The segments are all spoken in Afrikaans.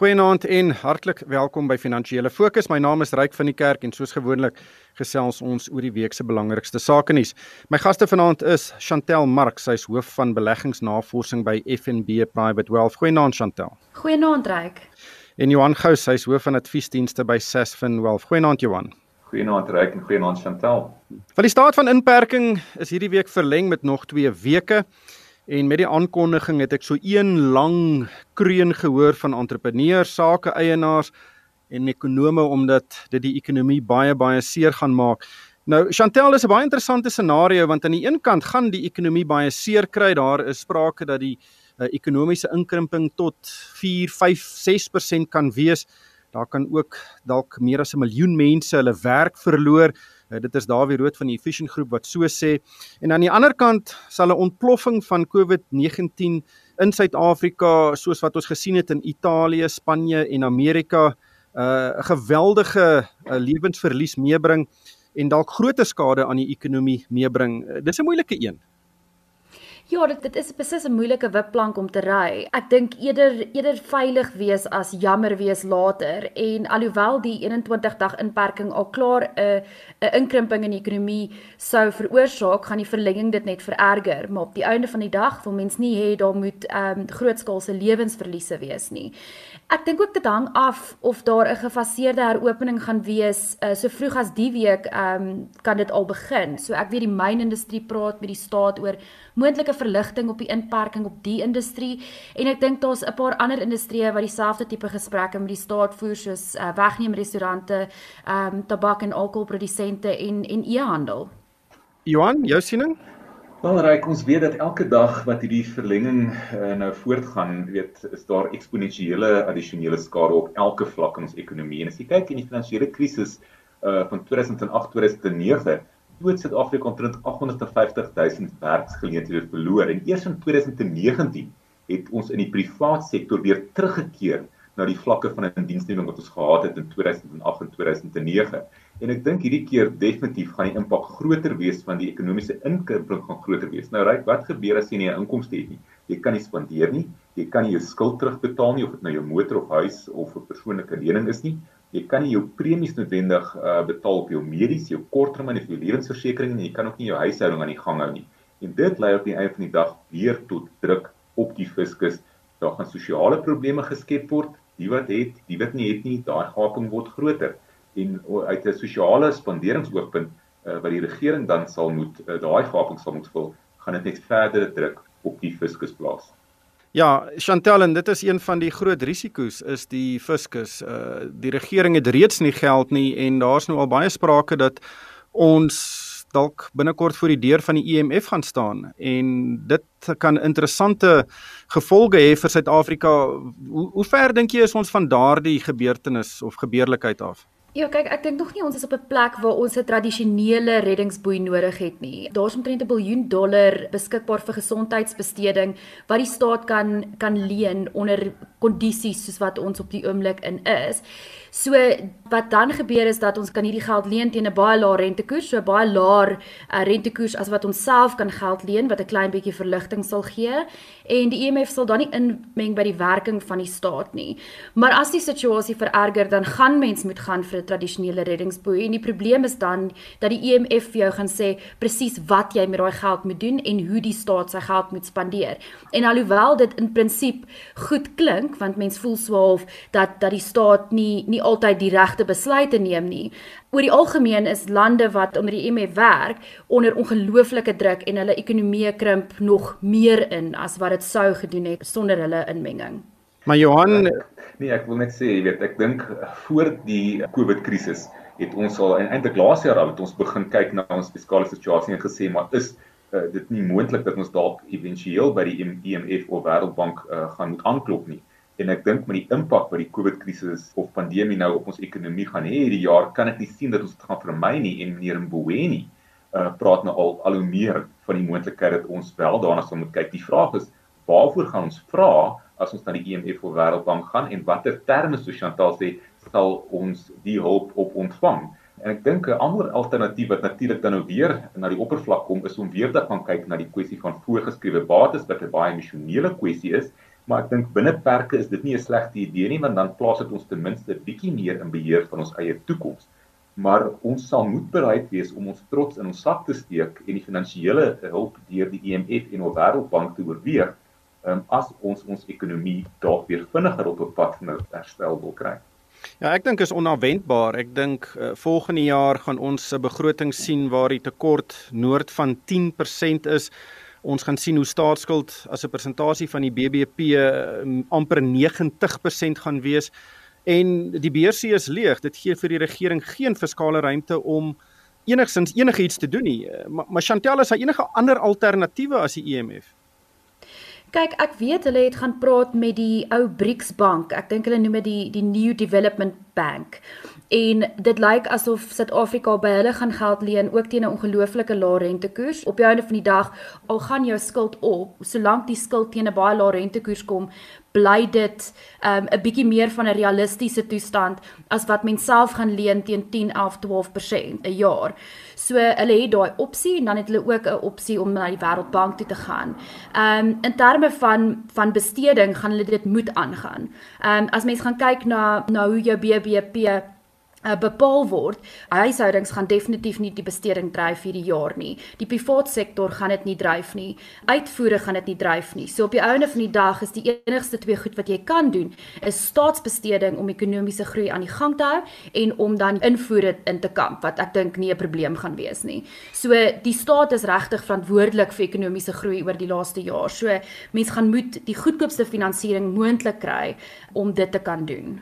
Goeienaand en hartlik welkom by Finansiële Fokus. My naam is Ryk van die Kerk en soos gewoonlik gesels ons oor die week se belangrikste sake nuus. My gaste vanaand is Chantel Marx, sy is hoof van beleggingsnavorsing by FNB Private Wealth. Goeienaand Chantel. Goeienaand Ryk. En Johan Gous, hy is hoof van adviesdienste by Sasfin Wealth. Goeienaand Johan. Goeienaand Ryk en goeienaand Chantel. Van die staat van inperking is hierdie week verleng met nog 2 weke. En met die aankondiging het ek so een lang kreun gehoor van entrepreneurs, sake eienaars en ekonome omdat dit die ekonomie baie baie seer gaan maak. Nou Chantel is 'n baie interessante scenario want aan die een kant gaan die ekonomie baie seer kry. Daar is sprake dat die uh, ekonomiese inkrimping tot 4, 5, 6% kan wees. Daar kan ook dalk meer as 'n miljoen mense hulle werk verloor. Uh, dit is Dawie Rood van die Efficient Groep wat so sê. En aan die ander kant sal 'n ontploffing van COVID-19 in Suid-Afrika, soos wat ons gesien het in Italië, Spanje en Amerika, 'n uh, geweldige uh, lewensverlies meebring en dalk groter skade aan die ekonomie meebring. Uh, dis 'n moeilike een. Ja, dit dit is beslis 'n moeilike wipplank om te ry. Ek dink eerder eerder veilig wees as jammer wees later en alhoewel die 21 dag inperking al klaar 'n 'n inkrimping in die ekonomie sou veroorsaak, gaan die verlenging dit net vererger, maar op die einde van die dag wil mens nie hê daar moet ehm um, grootskaalse lewensverliese wees nie. Ek dink ook dit hang af of daar 'n gefaseerde heropening gaan wees uh, so vroeg as die week ehm um, kan dit al begin. So ek weet die mynindustrie praat met die staat oor moontlike verligting op die inperking op die industrie en ek dink daar's 'n paar ander industrieë wat dieselfde tipe gesprekke met die staat voer soos uh, wegneem restaurante, ehm um, tabak en alkoholprodusente en en e-handel. Johan, jou siening? Wel reik ons weet dat elke dag wat hierdie verlenging uh, nou voortgaan, weet is daar eksponensiële addisionele skade op elke vlak in ons ekonomie. En as jy kyk in die finansiële krisis uh van 2008-2009 het Suid-Afrika omtrent 850 000 werksgeleenthede verloor en eers in 2019 het ons in die privaat sektor weer teruggekeer na die vlakke van indiensneming wat ons gehad het in 2008 en 2009. En ek dink hierdie keer definitief gaan die impak groter wees van die ekonomiese inkrimping gaan groter wees. Nou ryk, wat gebeur as jy nie 'n inkomste het nie? Jy kan nie spandeer nie, jy kan nie jou skuld terugbetaal nie of dit nou jou motor of huis of 'n persoonlike lening is nie jy kan nie jou premies noodwendig uh, betaal op jou mediese, jou korttermyn of jou lewensversekering en jy kan ook nie jou huishouding aan die gang hou nie. En dit lei op die einde van die dag weer tot druk op die fiskus. Daar gaan sosiale probleme geskep word. Die wat het, die wat nie het nie, daai gaping word groter. En uit 'n sosiale spanderingsoogpunt uh, wat die regering dan sal moet uh, daai gaping sal moet vul, gaan dit net verdere druk op die fiskus plaas. Ja, Chantel en dit is een van die groot risiko's is die fiskus. Uh die regering het reeds nie geld nie en daar's nou al baie sprake dat ons dalk binnekort voor die deur van die IMF e gaan staan en dit kan interessante gevolge hê vir Suid-Afrika. Hoe, hoe ver dink jy is ons van daardie gebeurtenis of gebeurlikheid af? Ja, kyk, ek dink nog nie ons is op 'n plek waar ons 'n tradisionele reddingsboei nodig het nie. Daar's omtrent 'n biljoen dollar beskikbaar vir gesondheidsbesteding wat die staat kan kan leen onder kondisies soos wat ons op die oomblik in is. So wat dan gebeur is dat ons kan hierdie geld leen teen 'n baie lae rentekoers, so baie laer uh, rentekoers as wat ons self kan geld leen wat 'n klein bietjie verligting sal gee en die IMF e sal dan nie inmeng by die werking van die staat nie. Maar as die situasie vererger, dan gaan mens moet gaan vir 'n tradisionele reddingsboei en die probleem is dan dat die IMF e vir jou gaan sê presies wat jy met daai geld moet doen en hoe die staat sy geld moet spandeer. En alhoewel dit in prinsip goed klink want mens voel swaalf dat dat die staat nie nie altyd die regte besluite neem nie. Oor die algemeen is lande wat onder die IMF werk onder ongelooflike druk en hulle ekonomie krimp nog meer in as wat dit sou gedoen het sonder hulle inmenging. Maar Johan, nee, ek wil net sê, jy weet, ek dink voor die COVID krisis het ons al eintlik laas jaar al het ons begin kyk na ons fiskale situasie en gesê maar is uh, dit nie moontlik dat ons dalk éventueel by die IMF of Wêreldbank uh, gaan moet aanklop nie en ek dink met die impak wat die COVID krisis of pandemie nou op ons ekonomie gaan hê hierdie jaar kan ek nie sien dat ons dit gaan vermy nie en meneer Mboweni uh praat nou al al hoe meer van die moontlikheid dat ons wel daarna sal moet kyk. Die vraag is waarvoor gaan ons vra as ons na die IMF of Wêreldbank gaan en watter terme so Chantal sê sal ons die hulp op ontvang? En ek dink 'n ander alternatief wat natuurlik dan nou weer na die oppervlak kom is om weer te gaan kyk na die kwessie van voorgeskrewe bates wat 'n baie emosionele kwessie is Maar ek dink binne perke is dit nie 'n slegte idee nie want dan plaas dit ons ten minste bietjie meer in beheer van ons eie toekoms. Maar ons sal moet bereid wees om ons trots in ons sak te steek en die finansiële hulp deur die IMF en die Wêreldbank te oorweeg um, as ons ons ekonomie dalk weer vinniger op 'n pad van herstel wil kry. Ja, ek dink is onverwendbaar. Ek dink uh, volgende jaar gaan ons 'n begroting sien waar die tekort noord van 10% is. Ons gaan sien hoe staatsskuld as 'n persentasie van die BBP uh, amper 90% gaan wees en die beursie is leeg. Dit gee vir die regering geen fiskale ruimte om enigsins enigiets te doen nie. Maar, maar Chantel is daar enige ander alternatiewe as die IMF? Kyk, ek weet hulle het gaan praat met die ou BRICS bank. Ek dink hulle noem dit die die New Development Bank. En dit lyk asof Suid-Afrika by hulle gaan geld leen ook teen 'n ongelooflike lae rentekoers. Op die einde van die dag, al gaan jou skuld op, solank die skuld teen 'n baie lae rentekoers kom, bly dit um, 'n um, bietjie meer van 'n realistiese toestand as wat mens self gaan leen teen 10, 11, 12% 'n jaar. So hulle het daai opsie en dan het hulle ook 'n opsie om na die Wêreldbank toe te gaan. Ehm um, in terme van van besteding gaan hulle dit moet aangaan. Ehm um, as mens gaan kyk na na hoe jou BBP uh, bepaal word. Huishoudings gaan definitief nie die besteding dryf hierdie jaar nie. Die privaat sektor gaan dit nie dryf nie. Uitvoere gaan dit nie dryf nie. So op die einde van die dag is die enigste twee goed wat jy kan doen is staatsbesteding om ekonomiese groei aan die gang te hou en om dan invoere in te kamp wat ek dink nie 'n probleem gaan wees nie. So die staat is regtig verantwoordelik vir ekonomiese groei oor die laaste jaar. So mense gaan moet die goedkoopste finansiering moontlik kry om dit te kan doen.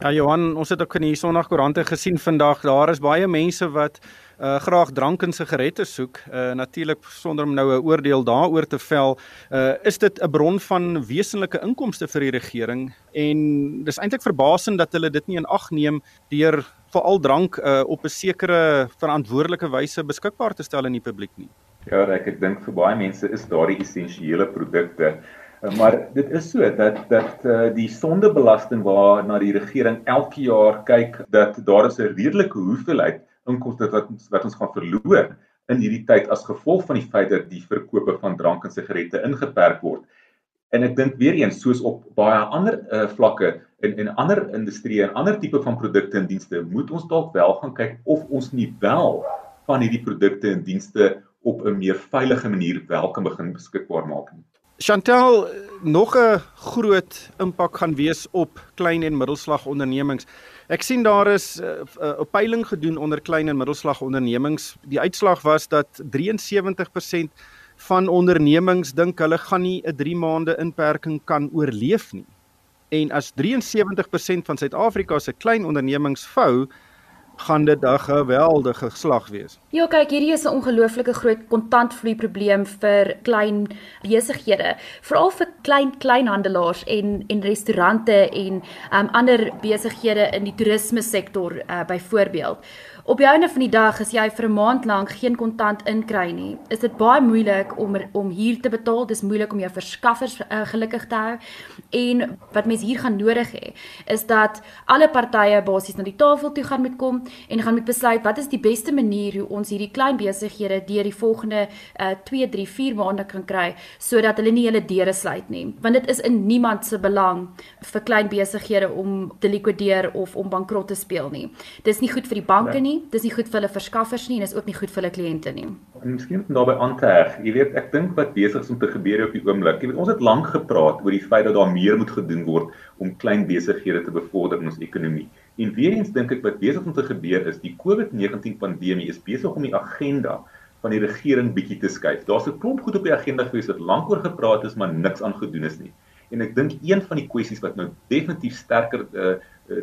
Ja Johan, ons het ook in die Sondagkoerante gesien vandag, daar is baie mense wat uh graag drank en sigarette soek. Uh natuurlik sonder om nou 'n oordeel daaroor te vel, uh is dit 'n bron van wesenlike inkomste vir die regering en dis eintlik verbasend dat hulle dit nie in ag neem deur veral drank uh op 'n sekere verantwoordelike wyse beskikbaar te stel aan die publiek nie. Ja, ek ek dink vir baie mense is daardie essensiële produkte Eh, maar dit is so dat dat uh, die sondebelasting waarna die regering elke jaar kyk dat daar is 'n redelike hoeveelheid inkomste wat wat ons gaan verloor in hierdie tyd as gevolg van die feit dat die verkope van drank en sigarette ingeperk word. En ek dink weer eens soos op baie ander uh, vlakke in in ander industrieë en ander tipe van produkte en dienste moet ons dalk wel gaan kyk of ons nie wel van hierdie produkte en dienste op 'n meer veilige manier wel kan begin beskikbaar maak nie. Chantel, nog 'n groot impak gaan wees op klein en middelslag ondernemings. Ek sien daar is 'n uh, peiling gedoen onder klein en middelslag ondernemings. Die uitslag was dat 73% van ondernemings dink hulle gaan nie 'n 3 maande inperking kan oorleef nie. En as 73% van Suid-Afrika se klein ondernemings vou, gaan dit 'n geweldige slag wees. Ja, kyk, hierdie is 'n ongelooflike groot kontantvloei probleem vir klein besighede, veral vir klein kleinhandelaars en en restaurante en um, ander besighede in die toerisme sektor uh, byvoorbeeld. Op die einde van die dag as jy vir 'n maand lank geen kontant inkry nie, is dit baie moeilik om om hier te betaal. Dis moeilik om jou verskaffers uh, gelukkig te hou. En wat mense hier gaan nodig hê, is dat alle partye basies na die tafel toe gaan moet kom en gaan moet besluit wat is die beste manier hoe ons hierdie klein besighede deur die volgende uh, 2, 3, 4 maande kan kry sodat hulle nie hulle deure sluit nie. Want dit is in niemand se belang vir klein besighede om te likwideer of om bankrot te speel nie. Dis nie goed vir die banke ja. Nie dis nie goed vir hulle verskaffers nie en is ook nie goed vir hulle kliënte nie. En miskien om daarbey aan te heg, jy weet, ek dink wat besig is om te gebeur op die oomblik. Jy weet, ons het lank gepraat oor die feit dat daar meer moet gedoen word om klein besighede te bevorder in ons ekonomie. En weer eens dink ek wat besig om te gebeur is, die COVID-19 pandemie is besig om die agenda van die regering bietjie te skuif. Daar's 'n klomp goed op die agenda gewees wat lank oor gepraat is, maar niks aan gedoen is nie. En ek dink een van die kwessies wat nou definitief sterker uh,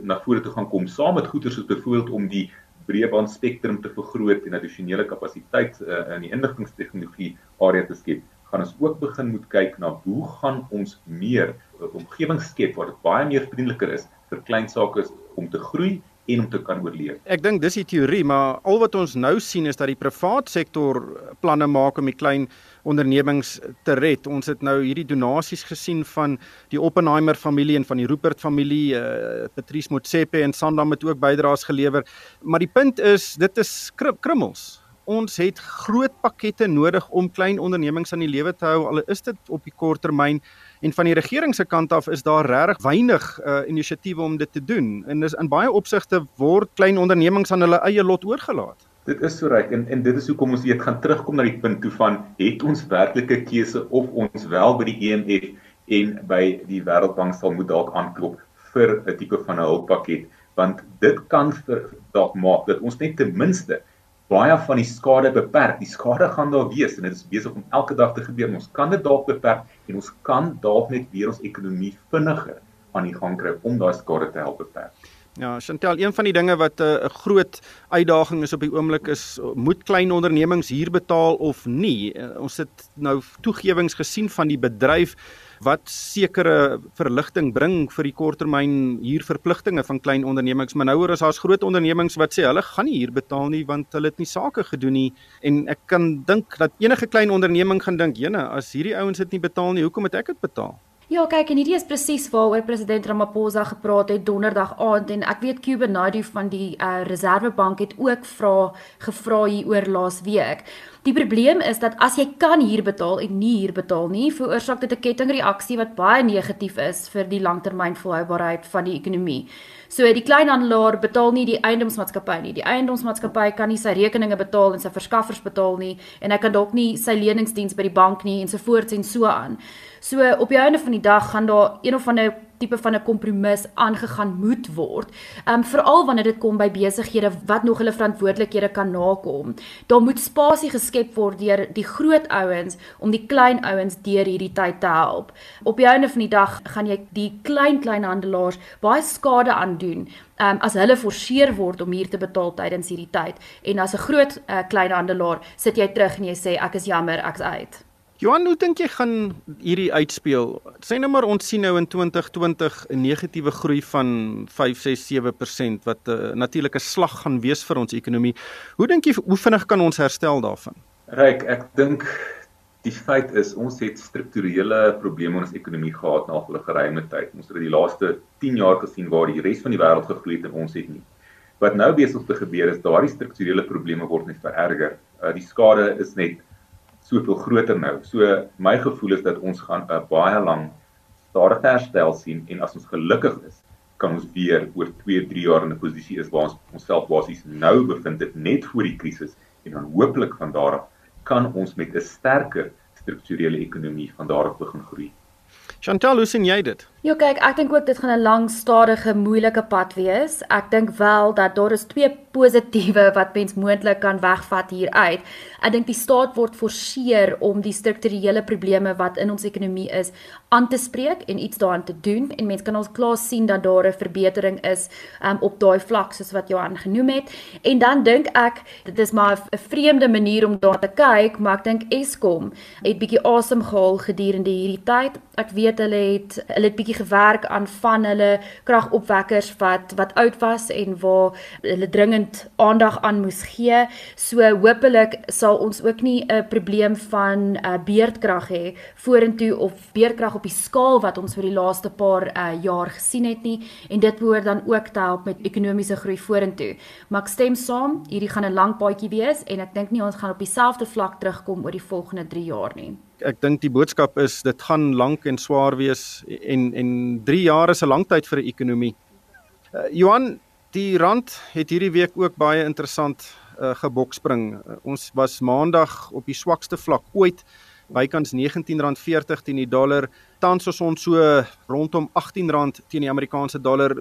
na vore toe gaan kom, saam met goeder soos byvoorbeeld om die breëband spektrum te vergroot en addisionele kapasiteit uh, in die inligtingstegnologie area te skep, gaan ons ook begin moet kyk na hoe gaan ons meer 'n omgewing skep waar dit baie meer vriendeliker is vir klein sake om te groei en om te kan oorleef. Ek dink dis die teorie, maar al wat ons nou sien is dat die privaat sektor planne maak om die klein ondernemings te red. Ons het nou hierdie donasies gesien van die Oppenheimer familie en van die Rupert familie, uh, Patrice Motsepe en Sandam het ook bydraes gelewer. Maar die punt is, dit is krummels. Ons het groot pakkette nodig om klein ondernemings aan die lewe te hou al is dit op die kort termyn En van die regering se kant af is daar regtig weinig uh, inisiatiewe om dit te doen. En dis in baie opsigte word klein ondernemings aan hulle eie lot oorgelaat. Dit is so reg en en dit is hoekom ons weet gaan terugkom na die punt toe van het ons werklike keuse of ons wel by die IMF e en by die Wêreldbank sal moet dalk aanklop vir 'n tipe van 'n hulppakket want dit kan vir dalk maak dat ons net ten minste baie van die skade beperk. Die skade gaan daar wees en dit is besig om elke dag te gebeur. Ons kan dit dalk beperk en ons kan dalk net weer ons ekonomie vinniger aan die gang kry om daai skade te help beperk. Ja, Chantel, een van die dinge wat eh, 'n uh, groot uitdaging is op die oomblik is moet klein ondernemings huur betaal of nie. Uh, ons het nou toegewings gesien van die bedryf wat sekere verligting bring vir die korttermyn huurverpligtinge van klein ondernemings, maar nou hoor ons daar's groot ondernemings wat sê hulle gaan nie huur betaal nie want hulle het nie sake gedoen nie en ek kan dink dat enige klein onderneming gaan dink, "Jene, as hierdie ouens dit nie betaal nie, hoekom moet ek dit betaal?" Ja, kyk, en hierdie is presies waaroor president Ramaphosa gepraat het donderdag aand en ek weet Cuba Naidu van die uh, Reservebank het ook vra gevra hier oor laas week. Die probleem is dat as jy kan hier betaal en nie hier betaal nie, veroorsaak dit 'n kettingreaksie wat baie negatief is vir die langtermynvolhoubaarheid van die ekonomie. So die kleinhandelaar betaal nie die eiendomsmaatskappy nie. Die eiendomsmaatskappy kan nie sy rekeninge betaal en sy verskaffers betaal nie en hy kan dalk nie sy leningsdiens by die bank nie en so voort en so aan. So op die einde van die dag gaan daar een of ander tipe van 'n kompromis aangegaan moet word. Um veral wanneer dit kom by besighede wat nog hulle verantwoordelikhede kan nakom. Daar moet spasie geskep word deur die groot ouens om die klein ouens deur hierdie tyd te help. Op die einde van die dag gaan jy die klein klein handelaars baie skade aandoen. Um as hulle forceer word om hier te betaal tydens hierdie tyd en as 'n groot uh, klein handelaar sit jy terug en jy sê ek is jammer, ek's uit. Johan, hoe dink jy gaan hierdie uitspeel? Sê nou maar ons sien nou in 2020 'n negatiewe groei van 5, 6, 7% wat 'n uh, natuurlike slag gaan wees vir ons ekonomie. Hoe dink jy hoe vinnig kan ons herstel daarvan? Ryk, ek dink die feit is ons het strukturele probleme in ons ekonomie gehad na 'n geruime tyd. Ons het die laaste 10 jaar gesien waar die res van die wêreld gegroei het en ons het nie. Wat nou besig te gebeur is daardie strukturele probleme word net vererger. Uh, die skade is net soveel groter nou. So my gevoel is dat ons gaan 'n baie lang stadige herstel sien en as ons gelukkig is, kan ons weer oor 2, 3 jaar in 'n posisie is waar ons onsself basies nou bevind het net voor die krisis en dan hopelik van daar af kan ons met 'n sterker strukturele ekonomie van daar af begin groei. Chantal, hoe sien jy dit? Ja, kyk, ek dink ook dit gaan 'n lang, stadige, moeilike pad wees. Ek dink wel dat daar is twee positiewe wat mens moontlik kan wegvat hier uit. Ek dink die staat word forceer om die strukturele probleme wat in ons ekonomie is aan te spreek en iets daaraan te doen en mense kan ons klaar sien dat daar 'n verbetering is um, op daai vlak soos wat Johan genoem het. En dan dink ek dit is maar 'n vreemde manier om daar te kyk, maar ek dink Eskom het bietjie asem gehaal gedurende hierdie tyd. Ek weet hulle het hulle het bietjie gewerk aan van hulle kragopwekkers wat wat oud was en waar hulle dringend aandag aan moes gee. So hopelik sal ons ook nie 'n probleem van uh, beerdkrag hê vorentoe of beerdkrag op die skaal wat ons vir die laaste paar uh, jaar gesien het nie en dit behoort dan ook te help met ekonomiese groei vorentoe. Maar ek stem saam, hierdie gaan 'n lang paadjie wees en ek dink nie ons gaan op dieselfde vlak terugkom oor die volgende 3 jaar nie ek dink die boodskap is dit gaan lank en swaar wees en en 3 jaar is 'n lang tyd vir 'n ekonomie. Uh, Johan, die rand het hierdie week ook baie interessant uh, gebokspring. Uh, ons was maandag op die swakste vlak ooit bykans R19.40 teen die dollar. Tans is ons so rondom R18 teen die Amerikaanse dollar.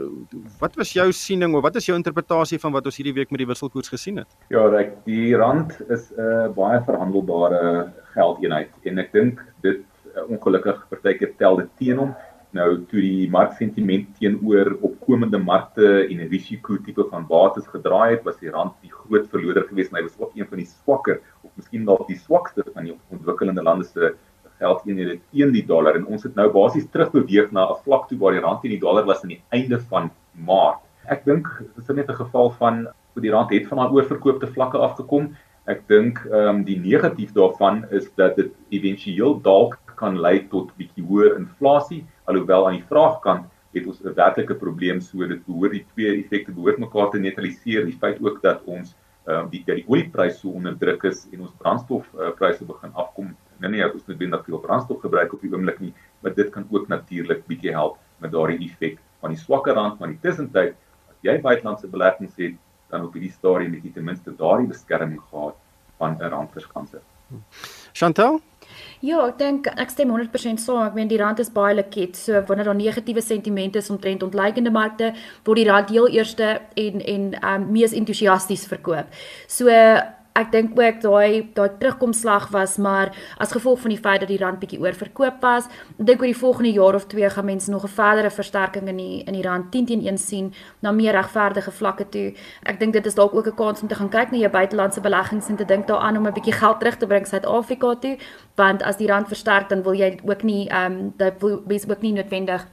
Wat was jou siening of wat is jou interpretasie van wat ons hierdie week met die wisselkoers gesien het? Ja, reg, die rand is 'n uh, baie verhandelbare geldeenheid en ek dink dit uh, ongelukkig partykeer tel dit teen hom nou toe die marksentiment teenoor opkomende markte en 'n risiko tipe van bates gedraai het was die rand die groot verloder geweest en hy was ook een van die swakker of miskien dalk die swakste van die ontwikkelende lande se geldeenhede teen die dollar en ons het nou basies terugbeweeg na 'n vlak toe waar die rand teen die dollar was aan die einde van Maart. Ek dink dit is net 'n geval van hoe die rand het van daai oorverkoopte vlakke afgekom Ek dink ehm um, die negatief daarvan is dat dit éventueel dalk kan lei tot bietjie hoër inflasie, alhoewel aan die vraagkant het ons 'n werklike probleem so dit behoort die twee effekte behoort mekaar te neutraliseer. Die feit ook dat ons ehm um, die dat die oliepryse so onder druk is en ons brandstofpryse uh, begin afkom nou nie ons moet binne veel brandstof gebruik op die oomblik nie, maar dit kan ook natuurlik bietjie help met daardie effek van die swakker rand, maar in die tussentyd as jy buitelandse beleggings het, dan op hierdie stadium het jy ten minste daardie beskerming gehad van 'n randverskanse. Chantal Ja, ek dink ek stem 100% saam. Ek meen die rand is baie likwid. So wanneer daar negatiewe sentimente is omtrent ontleikende markte, word die rand heel eerste en en um mees entoesiasties verkoop. So ek dink ook daai daai terugkomslag was maar as gevolg van die feit dat die rand bietjie oorverkoop was. Ek dink oor die volgende jaar of twee gaan mense nog 'n verdere versterking in die in die rand 10 teen 1 sien na meer regverdige vlakke toe. Ek dink dit is dalk ook 'n kans om te gaan kyk na jou buitelandse beleggings en te dink daaraan om 'n bietjie geld terug te bring Suid-Afrika toe, want as die rand versterk dan wil jy ook nie ehm um, dat wil wees ook nie noodwendig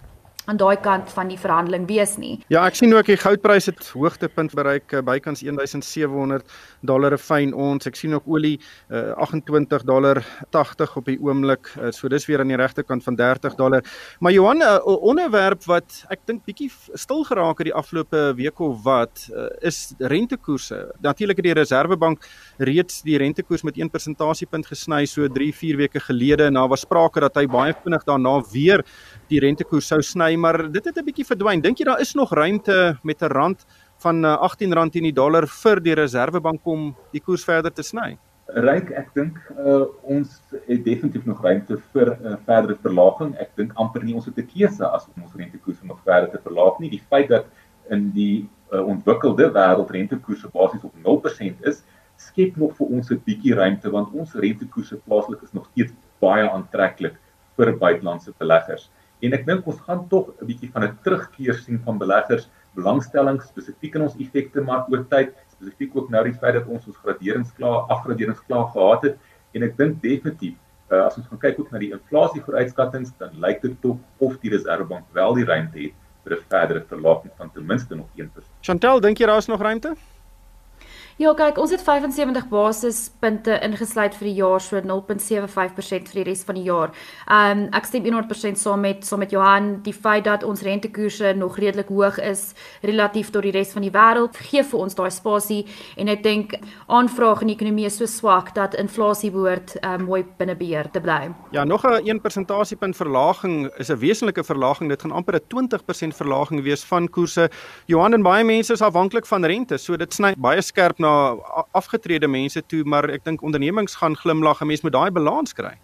aan daai kant van die verhandeling wees nie. Ja, ek sien ook die goudpryse het hoogtepunt bereik uh, bykans 1700 dollar 'n fyn ons. Ek sien ook olie uh, 28 dollar 80 op die oomblik. Uh, so dis weer aan die regterkant van 30 dollar. Maar Johan, 'n uh, onderwerp wat ek dink bietjie stil geraak het die afgelope week of wat uh, is rentekoerse. Natuurlik het die Reserwebank reeds die rentekoers met 1 persentasiepunt gesny so 3-4 weke gelede en daar was sprake dat hy baie vinnig daarna weer die rentekoers sou sny, maar dit het 'n bietjie verdwyn. Dink jy daar is nog ruimte met 'n rand van R18 uh, teen die dollar vir die Reserwebank om die koers verder te sny? Ryk, ek dink uh, ons het definitief nog ruimte vir 'n uh, verdere verlaging. Ek dink amper nie ons het 'n keuse as om ons rentekoers nog verder te verlaag nie. Die feit dat in die uh, ontwikkelde wêreld rentekoerse basies op 0% is, skep nog vir ons 'n bietjie ruimte want ons rentekoerse plaaslik is nog steeds baie aantreklik vir buitelandse beleggers. En ek dink ons gaan tog 'n bietjie van 'n terugkeer sien van beleggers belangstelling spesifiek in ons effekte maar oor tyd, spesifiek ook nou die feit dat ons ons graderingsklaar afgraderingsklaar gehad het en ek dink definitief uh, as ons gaan kyk ook na die inflasie vooruitskattinge dan lyk dit tog of die Reserwebank wel die ruimte het vir 'n verdere verlaging van ten minste nog 1%. Chantel, dink jy daar is nog ruimte? Ja, kyk, ons het 75 basispunte ingesluit vir die jaar, so 0.75% vir die res van die jaar. Ehm um, ek stem 100% saam met saam met Johan, die feit dat ons rentekoerse nog redelik hoog is relatief tot die res van die wêreld, gee vir ons daai spasie en ek dink aanvraag in die ekonomie is so swak dat inflasie behoort um, mooi binne beheer te bly. Ja, nog 'n 1 persentasiepunt verlaging is 'n wesenlike verlaging. Dit gaan amper 'n 20% verlaging wees van koerse. Johan en baie mense is afhanklik van rente, so dit sny baie skerp na afgetrede mense toe, maar ek dink ondernemings gaan glimlag en mense moet daai balans kry.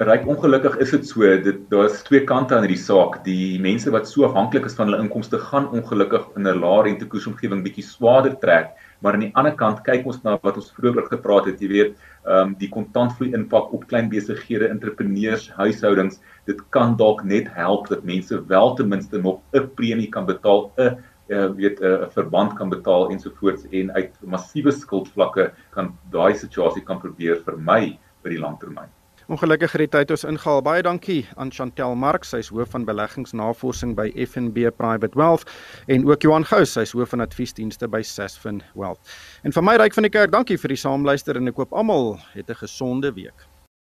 Ryk ongelukkig is dit so, dit daar's twee kante aan hierdie saak. Die mense wat so afhanklik is van hulle inkomste gaan ongelukkig in 'n lae rentekoersomgewing bietjie swaarder trek, maar aan die ander kant kyk ons na wat ons vroeër gepraat het, jy weet, ehm um, die kontantvloei impak op klein besighede, entrepreneurs, huishoudings, dit kan dalk net help dat mense wel ten minste nog 'n premie kan betaal, 'n uh, weet 'n uh, verband kan betaal ensovoorts en uit massiewe skuldvlakke kan daai situasie kan probeer vermy vir die langtermyn. Ongelukkig het tyd ons ingehaal. Baie dankie aan Chantel Marx, sy's hoof van beleggingsnavorsing by FNB Private Wealth en ook Johan Gous, sy's hoof van adviesdienste by Sasfin Wealth. En vir my ryk van die kerk, dankie vir die saamluister en ek hoop almal het 'n gesonde week.